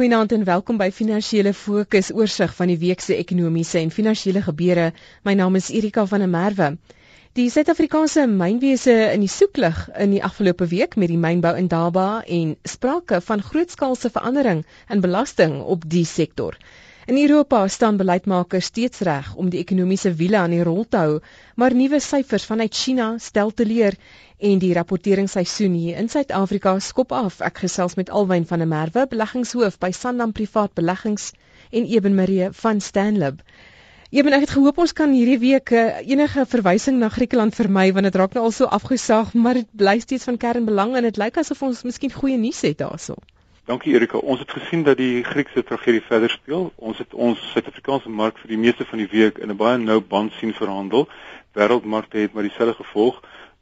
Goeienaand en welkom by Finansiële Fokus oorsig van die week se ekonomiese en finansiële gebeure. My naam is Erika van der Merwe. Die Suid-Afrikaanse mynwese in die soeklig in die afgelope week met die mynbou in Daba en sprake van grootskaalse verandering in belasting op die sektor. In Europa staan beleidsmakers steeds reg om die ekonomiese wiele aan die rol te hou, maar nuwe syfers vanuit China stel te leer en die rapporteringsseisoen hier in Suid-Afrika skop af. Ek gesels met Alwyn van der Merwe, beleggingshoof by Sanlam Privaat Beleggings en Eben Marie van Stanlib. Eben, ek het gehoop ons kan hierdie week uh, enige verwysing na Griekeland vermy want dit raak nou al so afgesaag, maar dit bly steeds van kernbelang en dit lyk asof ons miskien goeie nuus het daaroor. Dankie Erika. Ons het gesien dat die Griekse tragedie verder speel. Ons het ons Suid-Afrikaanse mark vir die meeste van die week in 'n baie nou band sien verhandel. Wêreldmarkte het maar dieselfde gevolg.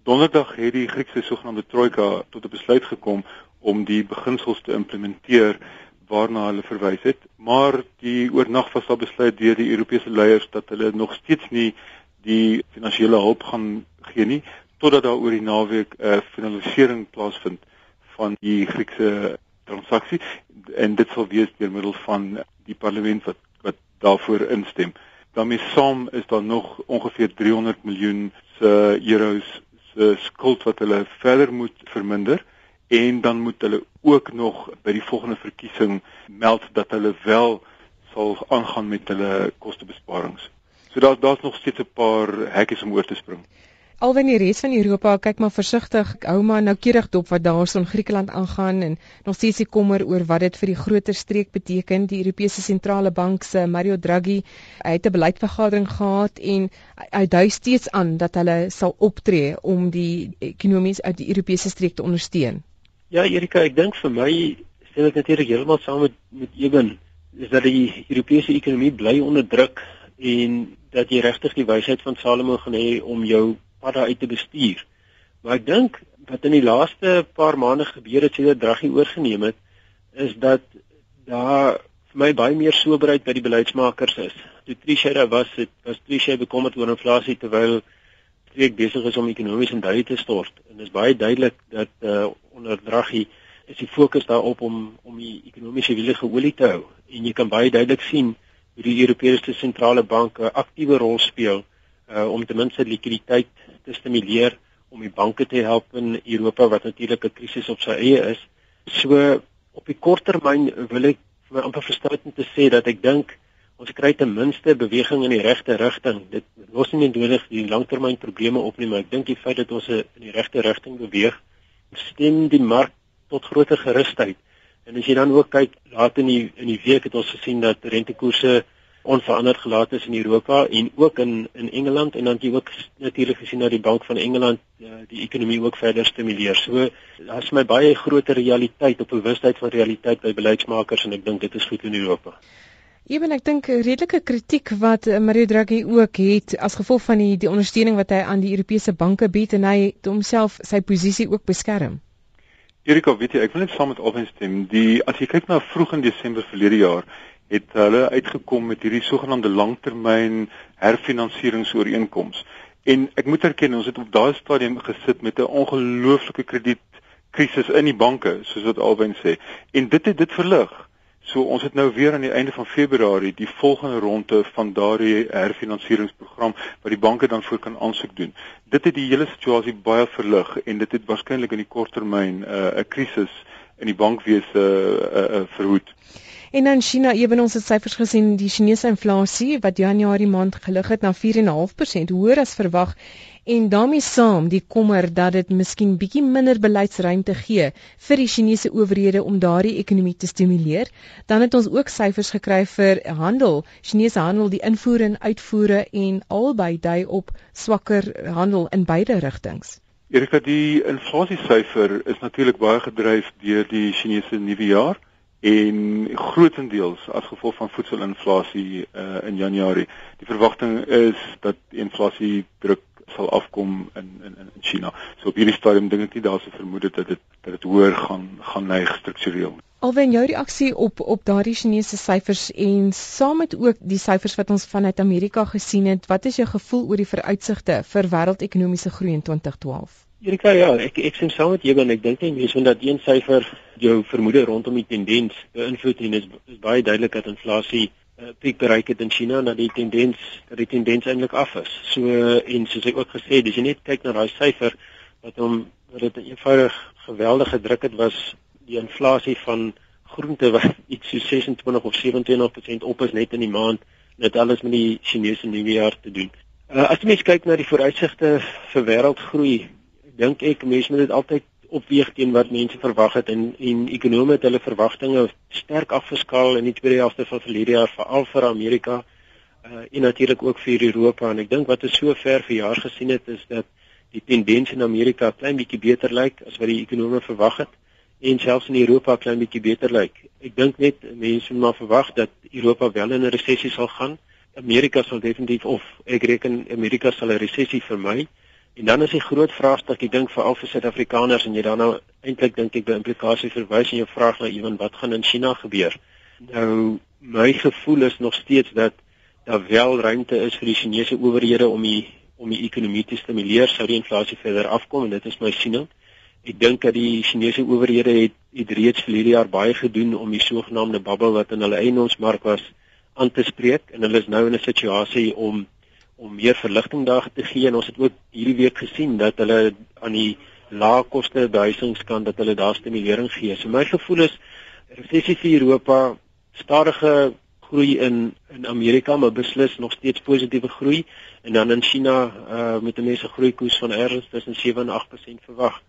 Donderdag het die Griekse sogenaamde trojka tot 'n besluit gekom om die beginsels te implementeer waarna hulle verwys het, maar die oornag was daar besluit deur die Europese leiers dat hulle nog steeds nie die finansiële hulp gaan gee nie totdat daar oor die naweek 'n uh, finalisering plaasvind van die Griekse transaksie en dit sal wees deur middel van die parlement wat wat daarvoor instem. daarmee saam is daar nog ongeveer 300 miljoen se euros se skuld wat hulle verder moet verminder en dan moet hulle ook nog by die volgende verkiesing meld dat hulle wel sal aangaan met hulle kostebesparings. So daar daar's nog steeds 'n paar hekkies om oor te spring. Alwen die res van Europa kyk maar versigtig, hou maar noukeurig dop wat daarson Griekeland aangaan en nog steeds die kommer oor wat dit vir die groter streek beteken. Die Europese sentrale bank se Mario Draghi het 'n beleidsvergadering gehad en hy dui steeds aan dat hulle sal optree om die ekonomies uit die Europese streek te ondersteun. Ja, Erika, ek dink vir my stel dit natuurlik heeltemal saam met met Eben is dat die Europese ekonomie bly onder druk en dat jy regtig die wysheid van Salomo gaan hê om jou pad daar uit te bestuur. Maar ek dink wat in die laaste paar maande gebeur het sedert Draghi oorgeneem het, is dat daar vir my baie meer soberheid by die beleidsmakers is. Toe Tricia daar was, het was Tricia bekommerd oor inflasie terwyl streek besig is om ekonomies in duie te stort. En dit is baie duidelik dat uh, onder Draghi is die fokus daarop om om die ekonomiese wiele geolie te hou. En jy kan baie duidelik sien hoe die Europese sentrale banke 'n aktiewe rol speel uh, om ten minste likwiditeit te stimuleer om die banke te help in Europa wat natuurlik 'n krisis op sy eie is. So op die kort termyn wil ek vir my amper verstaan om te sê dat ek dink ons kry ten minste beweging in die regte rigting. Dit los nie nodig die langtermyn probleme op nie, maar ek dink die feit dat ons in die regte rigting beweeg, stem die mark tot groter gerusheid. En as jy dan ook kyk laat in die in die week het ons gesien dat rentekoerse onveranderd gelaat is in Europa en ook in in Engeland en dan jy ook natuurlik gesien dat die Bank van Engeland uh, die ekonomie ook verder stimuleer. So daar's my baie groter realiteit op bewustheid van realiteit by beleidsmakers en ek dink dit is goed in Europa. Ewen ek dink redelike kritiek wat eh, Mario Draghi ook het as gevolg van die die ondersteuning wat hy aan die Europese banke bied en hy het homself sy posisie ook beskerm. Erika, weet jy, ek wil net saam met Alwyn stem. Die as jy kyk na vroeg in Desember verlede jaar, het hulle uitgekom met hierdie sogenaamde langtermyn herfinansieringsooreenkoms. En ek moet erken ons het op daai stadium gesit met 'n ongelooflike kredietkrisis in die banke, soos wat Albin sê. En dit het dit verlig. So ons het nou weer aan die einde van Februarie die volgende ronde van daardie herfinansieringsprogram wat die banke dan voor kan aansoek doen. Dit het die hele situasie baie verlig en dit het waarskynlik in die korttermyn uh, 'n uh, krisis in die bankwese uh, uh, verhoed. En dan China, ewen ons het syfers gesien, die Chinese inflasie wat Januarie maand gelig het na 4.5%, hoër as verwag en daarmee saam die kommer dat dit miskien bietjie minder beleidsruimte gee vir die Chinese owerhede om daardie ekonomie te stimuleer. Dan het ons ook syfers gekry vir handel, Chinese handel, die invoere en uitvoere en albei dui op swakker handel in beide rigtings. Erika, die inflasiesyfer is natuurlik baie gedryf deur die Chinese nuwe jaar en grootendeels as gevolg van voedselinflasie uh, in Januarie. Die verwagting is dat inflasie druk sal afkom in in in China. So op hierdie stadium dink ek nie daar's 'n vermoede dat dit dat dit hoër gaan gaan neig struktureel. Alwen jou reaksie op op daardie Chinese syfers en saam met ook die syfers wat ons vanuit Amerika gesien het, wat is jou gevoel oor die vooruitsigte vir wêreldekonomiese groei in 2012? Erika, ja, ek ek sien saam met en ek dink nie mense want dat een syfer jou vermoede rondom die tendens beïnvloed en is, is baie duidelik dat inflasie uh, piek bereik het in China en dat die tendens dat die tendens eintlik af is. So en soos ek ook gesê het, as jy net kyk na daai syfer wat hom wat dit 'n eenvoudig geweldige druk het was die inflasie van groente wat iets so 26 of 27% op is net in die maand dit alles met die Chinese nuwe jaar te doen. Uh, as mens kyk na die vooruitsigte vir wêreldgroei, dink ek mense moet dit altyd opweeg teen wat mense verwag het en en ekonome het hulle verwagtinge sterk afgeskaal in die tweede helfte van verlede jaar veral vir Amerika uh, en natuurlik ook vir Europa en ek dink wat ons so ver vir jaar gesien het is dat die tendens in Amerika klein bietjie beter lyk as wat die ekonome verwag het en selfs in Europa klein bietjie beter lyk. Ek dink net mense moet maar verwag dat Europa wel in 'n resessie sal gaan. Amerika sal definitief of ek reken Amerika sal 'n resessie vermy. En dan is die groot vraagstuk, ek dink veral vir Suid-Afrikaners en jy dan nou eintlik dink ek by implikasie verwys en jou vraag na iemand wat gaan in China gebeur. Nou my gevoel is nog steeds dat daar wel ruimte is vir die Chinese owerhede om die om die ekonomie te stimuleer sou die inflasie verder afkom en dit is my siening. Ek dink dat die Chinese owerhede het, het reeds verlede jaar baie gedoen om die sogenaamde bubble wat in hulle eiendomsmark was aan te spreek en hulle is nou in 'n situasie om om meer verligting daar te gee en ons het ook hierdie week gesien dat hulle aan die lae koste behuisingskant dat hulle daar stimulering gee. So my gevoel is resessie vir Europa, stadige groei in in Amerika, maar beslis nog steeds positiewe groei en dan in China uh met 'n mense groei koers van ergens tussen 7 en 8% verwag.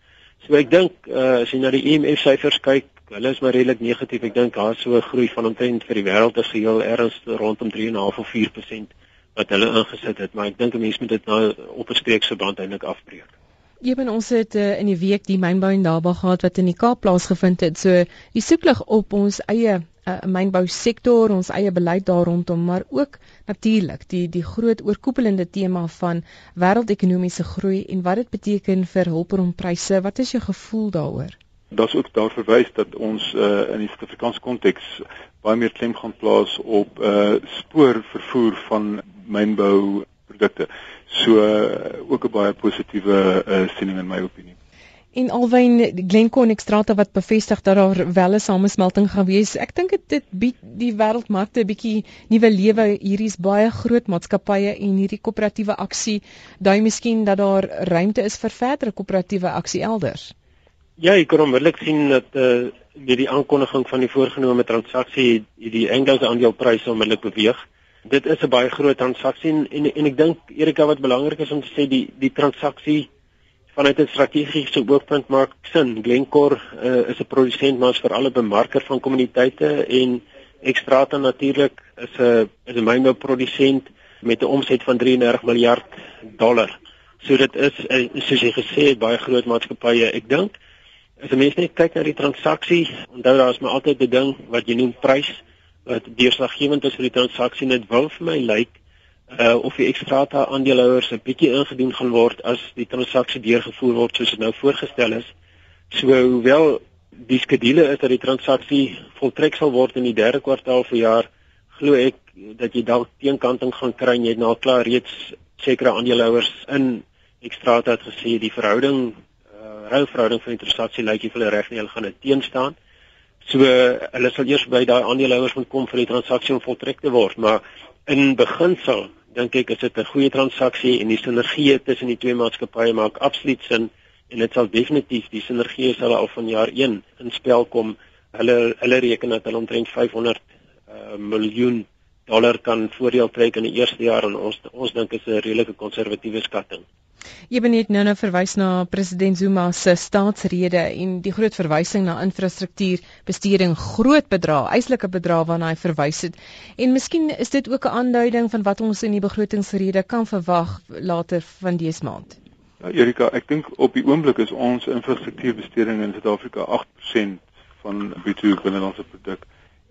So ek dink uh as jy na die IMF e syfers kyk, hulle is maar redelik negatief. Ek dink daar so 'n groei van omtrent vir die wêreld as geheel ergens rondom 3.5 of 4% wat hulle ingesit het, maar ek dink 'n mens moet dit nou op 'n streekse band eintlik afbreek. Eben ons het uh, in die week die mynbou en daarbou gehad wat in die Kaap plaasgevind het. So die soeklig op ons eie uh, mynbou sektor, ons eie beleid daar rondom, maar ook natuurlik die die groot oorkoepelende tema van wêreldekonomiese groei en wat dit beteken vir hulpbronpryse. Wat is jou gevoel daaroor? Daar's ook daar verwys dat ons uh, in die Suid-Afrikaanse konteks baie meer klem gaan plaas op uh spoorvervoer van mynbouprodukte. So uh, ook 'n baie positiewe uh, siening in my opinie. En alwen Glencore en Xstrata wat bevestig dat daar wel 'n samesmelting gaan wees. Ek dink dit bied die wêreldmarkte 'n bietjie nuwe lewe. Hierdie is baie groot maatskappye en hierdie koöperatiewe aksie dui miskien dat daar ruimte is vir verdere koöperatiewe aksie elders. Ja, ek kan onmiddellik sien dat eh uh, met die aankondiging van die voorgenome transaksie die Anglo se aandelepryse onmiddellik beweeg dit is 'n baie groot transaksie en en, en ek dink Erika wat belangrik is om te sê die die transaksie vanuit 'n strategiese oogpunt maak sin. Glencore uh, is 'n produsent maar is veral 'n bemarker van kommuniteite en Xstrata natuurlik is 'n is 'n mynbouprodusent met 'n omset van 33 miljard dollar. So dit is uh, soos jy gesê het baie groot maatskappye. Ek dink as 'n mens net kyk na die transaksie, onthou daar is maar altyd 'n ding wat jy noem prys wat deurslaggewend is vir die transaksie net wil vir my lyk uh of die ekstrata aandeelhouers 'n bietjie ingedoen gaan word as die transaksie deurgevoer word soos dit nou voorgestel is. So hoewel die skedule is dat die transaksie voltrek sal word in die derde kwartaal van jaar, glo ek dat jy dalk teenkanting gaan kry en jy het nou klaar reeds sekere aandeelhouers in ekstrata het gesê die verhouding uh rou verhouding van die transaksie lyk jy vir hulle reg nie hulle gaan dit teenstaan. So hulle sal eers by daai aandeelhouers moet kom vir die transaksie om voltrek te word, maar in beginsel dink ek is dit 'n goeie transaksie en die sinergie tussen die twee maatskappye maak absoluut sin en dit sal definitief die sinergie sal al van jaar 1 in spel kom. Hulle hulle reken dat hulle omtrent 500 uh, miljoen dollar kan voordeel trek in die eerste jaar en ons ons dink is 'n redelike konservatiewe skatting. Jy het net nou-nou verwys na president Zuma se staatsrede en die groot verwysing na infrastruktuurbesteding, groot bedrag, eislike bedrag waarna hy verwys het. En miskien is dit ook 'n aanduiding van wat ons in die begrotingsrede kan verwag later van dese maand. Ja, Erika, ek dink op die oomblik is ons infrastruktuurbesteding in Suid-Afrika 8% van bruto binnelandse produk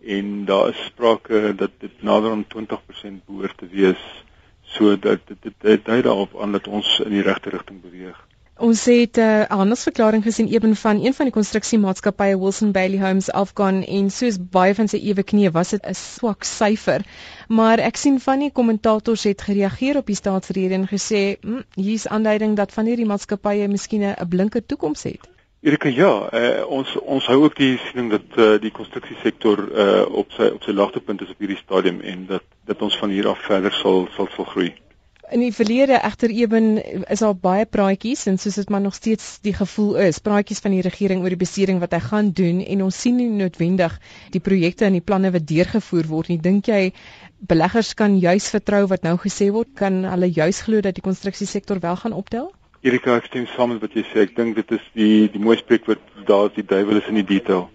en daar is sprake dat dit nader aan 20% behoort te wees So dat dit dit dui daarop aan dat ons in die regte rigting beweeg. Ons het 'n uh, handelsverklaring gesien eben van een van die konstruksiemaatskappye Wilson Bailey Homes afgaan en soos baie van sy ewe knie was dit 'n swak syfer. Maar ek sien van die kommentators het gereageer op die staatsrede en gesê, hm, hier's aanduiding dat van hierdie maatskappye miskien 'n blinker toekoms het. Erika ja, uh, ons ons hou ook die siening dat uh, die konstruksiesektor uh, op sy op sy laagtepunt is op hierdie stadium en dat dat ons van hier af verder sal sal sal groei. In die verlede egter ewen is daar baie praatjies en soos dit maar nog steeds die gevoel is, praatjies van die regering oor die besering wat hy gaan doen en ons sien nie noodwendig die projekte en die planne wat deurgevoer word nie. Dink jy beleggers kan juis vertrou wat nou gesê word, kan hulle juis glo dat die konstruksiesektor wel gaan optel? Erika, ek stem saam met wat jy sê. Ek dink dit is die die mooi spreekwoord daar is die duiwel is in die detail.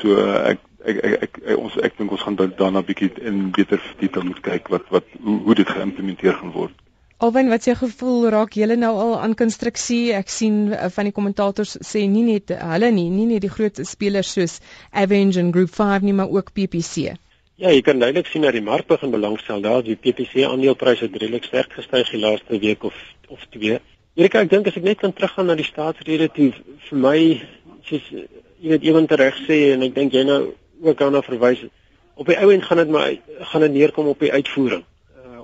So ek ek ek, ek, ek ons ek dink ons gaan daarna bietjie in beter detail moet kyk wat wat hoe, hoe dit geïmplementeer gaan word. Alwen wat se gevoel raak julle nou al aan konstruksie? Ek sien uh, van die kommentators sê nie net hulle nie, nie net die groot spelers soos Avenge en Group 5 nie, maar ook PPC. Ja, jy kan duidelik sien dat die mark begin belangstel. Daar die PPC aandelepryse het redelik sterk gestyg die laaste week of of twee. Erika, ek dink as ek net kan teruggaan na die staatsrede toe vir my soos jy weet iemand reg sê en ek dink jy nou ook daarna verwys op die ou end gaan dit maar gaan dit neerkom op die uitvoering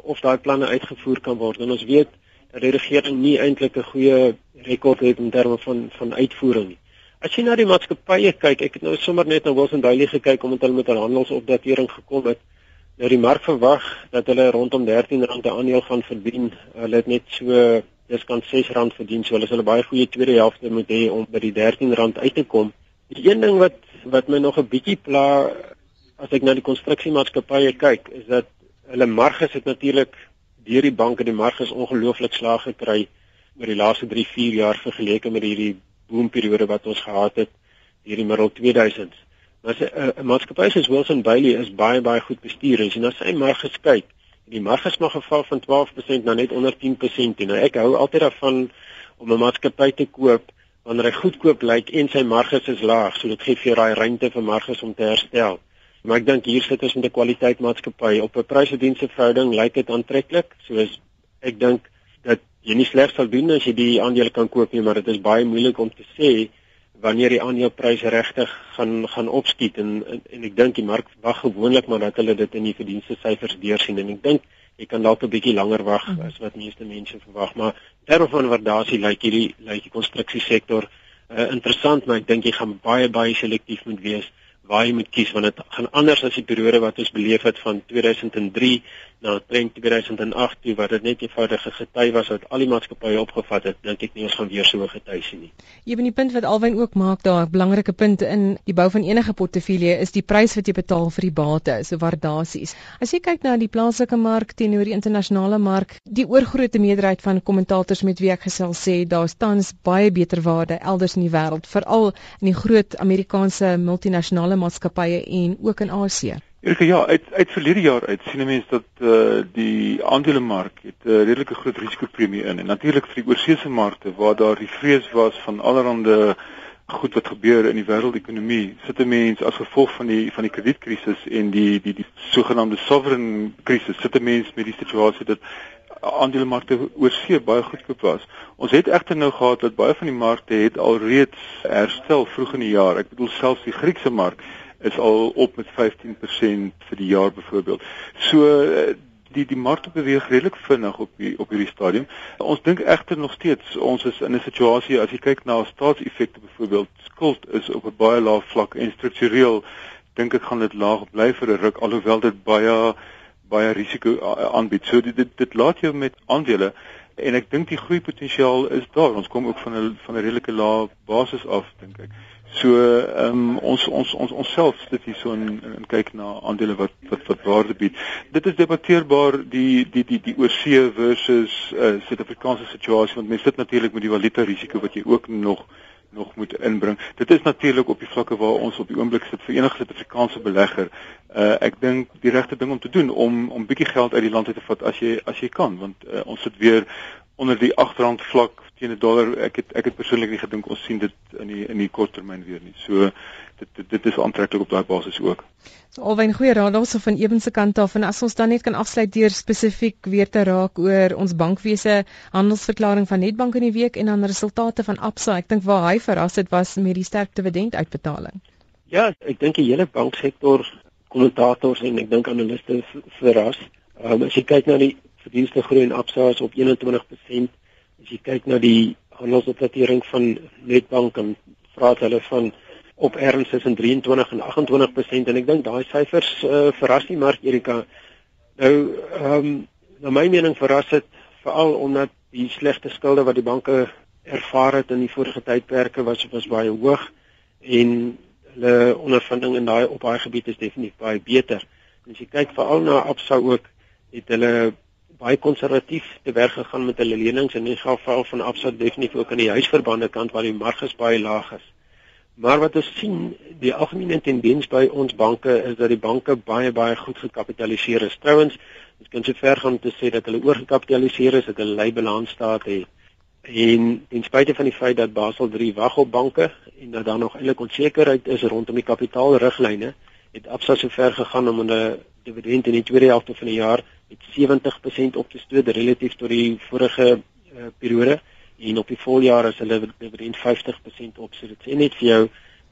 of daai planne uitgevoer kan word. En ons weet dat die regering nie eintlik 'n goeie rekord het in terme van van uitvoering nie. As jy na die maatskappye kyk, ek het nou sommer net na Wilson Daily gekyk omdat hulle met 'n handelsopdatering gekom het. Nou die mark verwag dat hulle rondom R13 'n aandeel gaan verdien. Hulle het net so dis kan R6 verdien. So hulle sal 'n baie goeie tweede helfte moet hê om by die R13 uit te kom. Die een ding wat wat my nog 'n bietjie pla as ek na die konstruksiemaatskappye kyk, is dat hulle marges het natuurlik deur die banke die marges ongelooflik slaag gekry oor die laaste 3, 4 jaar vergeleke met hierdie boomperiode wat ons gehad het hierdie middel 2000s. Maar 'n maatskappy soos Wilson Bailey is baie baie goed bestuur en as jy na sy marges kyk, die marges mag geval van 12% na net onder 10% en nou ek hou altyd daarvan om 'n maatskappy te koop wanneer hy goedkoop lyk en sy marges is laag, so dit gee vir jou daai ruimte vir marges om te herstel. Maar ek dink hier sit ons met 'n kwaliteit maatskappy op 'n pryse-dienste verhouding lyk dit aantreklik. Soos ek dink dat jy nie slegs sal doen as jy die aandele kan koop nie, maar dit is baie moeilik om te sê wanneer die aandelepryse regtig gaan gaan opskiet en, en en ek dink die mark wag gewoonlik maar dat hulle dit in die verdienste syfers deursien en ek dink jy kan dalk 'n bietjie langer wag mhm. as wat meeste mense verwag maar terwyl van waardasie lyk hierdie lyk die konstruksiesektor uh, interessant maar ek dink jy gaan baie baie selektief moet wees waar jy moet kies want dit gaan anders as die periode wat ons beleef het van 2003 na trend 2008 toe wat dit net eenvoudige gety was wat al die maatskappye opgevat het dink ek nie ons gaan weer so gety sien nie. Jy ben die punt wat Alwyn ook maak daar 'n belangrike punt in die bou van enige portefeulje is die prys wat jy betaal vir die bate so waardasies. As jy kyk na die plaaslike mark teenoor die internasionale mark, die oorgrootste meerderheid van kommentators met wie ek gesels sê daar staan baie beter waarde elders in die wêreld veral in die groot Amerikaanse multinasjonale maatskappye en ook in Asië. Erika, ja, uit uit verlede jaar uit sien 'n mens dat eh uh, die aandelemark het 'n uh, redelike groot risikopremie in en natuurlik vir die oorsese markte waar daar die vrees was van allerlei goed wat gebeur in die wêreldekonomie, sit 'n mens as gevolg van die van die kredietkrisis en die die die sogenaamde sovereign krisis, sit 'n mens met die situasie dat aandelemarkte oorsee baie goedkoop was. Ons het egter nou gehad dat baie van die markte het alreeds herstel vroeg in die jaar. Ek bedoel selfs die Griekse mark is al op met 15% vir die jaar byvoorbeeld. So eh, die die markte beweeg redelik vinnig op die, op hierdie stadium. Ons dink egter nog steeds ons is in 'n situasie as jy kyk na staatseffekte byvoorbeeld skuld is op 'n baie lae vlak en struktureel dink ek gaan dit laag bly vir 'n ruk alhoewel dit baie baie risiko aanbied. So dit dit, dit laat jou met aandele en ek dink die groeipotensiaal is daar. Ons kom ook van 'n van 'n redelike lae basis af dink ek. So ehm um, ons ons ons onsself sit hier so in, in kyk na aandele wat wat wat waarde bied. Dit is debatteerbaar die die die die oorsee versus uh, Suid-Afrikaanse situasie want mense sit natuurlik met die valuta risiko wat jy ook nog nog moet inbring. Dit is natuurlik op die vlakke waar ons op die oomblik sit vir enige Suid-Afrikaanse belegger. Uh ek dink die regte ding om te doen om om bietjie geld uit die land uit te vat as jy as jy kan want uh, ons sit weer onder die R8 vlak teen 'n dollar. Ek het ek het persoonlik nie gedink ons sien dit in die in die korttermyn weer nie. So dit dit, dit is aantreklik op daai basis ook. So alwen goeie raad daarso van Eben se kant af en as ons dan net kan afsluit deur spesifiek weer te raak oor ons bankwese handelsverklaring van Nedbank in die week en dan resultate van Absa. Ek dink waar hy verras het was met die sterk dividend uitbetaling. Ja, ek dink die hele banksektor kommentators en ek dink analiste verras. Um, as jy kyk na die verdienste groei in Absa is op 21%. As jy kyk na die handelsopdatering van Nedbank en vra hulle van op erns tussen 23 en 28% en ek dink daai syfers uh, verras nie maar Erika. Nou ehm um, na my mening verras dit veral omdat die slegte skulde wat die banke ervaar het in die vorige tydperke was was baie hoog en hulle ondervinding in daai op daai gebied is definitief baie beter. En as jy kyk veral na Absa ook het hulle baie konservatief te werk gegaan met hulle lenings en in geval van Absa definitief ook aan die huisverbande kant waar die marges baie laag is. Maar wat ons sien, die algemene tendens by ons banke is dat die banke baie baie goed gekapitaliseer is. Trouwens, ons kan sover gaan om te sê dat hulle oorgekapitaliseer is, dat hulle lei balansstaat het. En ten spyte van die feit dat Basel III wag op banke en dat daar nog eintlik onsekerheid is rondom die kapitaalriglyne, het Absa sover gegaan om 'n dividend in die tweede helfte van die jaar met 70% op te stoot relatief tot die vorige uh, periode en op die voljaar is hulle dividend 50% op. So dit sê net vir jou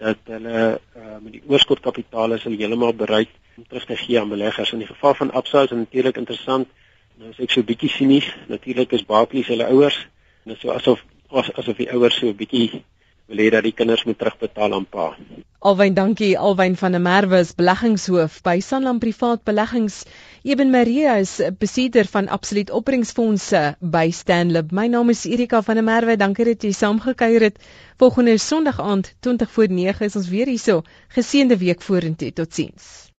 dat hulle uh, met die oorskotkapitaal is hulle heeltemal bereid om terug te gee aan beleggers. In die geval van Absa is natuurlik interessant. Nou as ek so 'n bietjie sinies, natuurlik is Barclays hulle ouers en dit is so asof as, asof die ouers so 'n bietjie wil hê dat die kinders moet terugbetaal aan pa. Alwyn, dankie. Alwyn van der Merwe is beleggingshoof by Sanlam Privaat Beleggings. Eben Maria is besitter van Absoluut Opbrengsfondse by Stanlib. My naam is Erika van der Merwe. Dankie dat jy saamgekuier het. Volgende Sondag aand 20 voor 9 is ons weer hierso. Geseënde week vorentoe. Totsiens.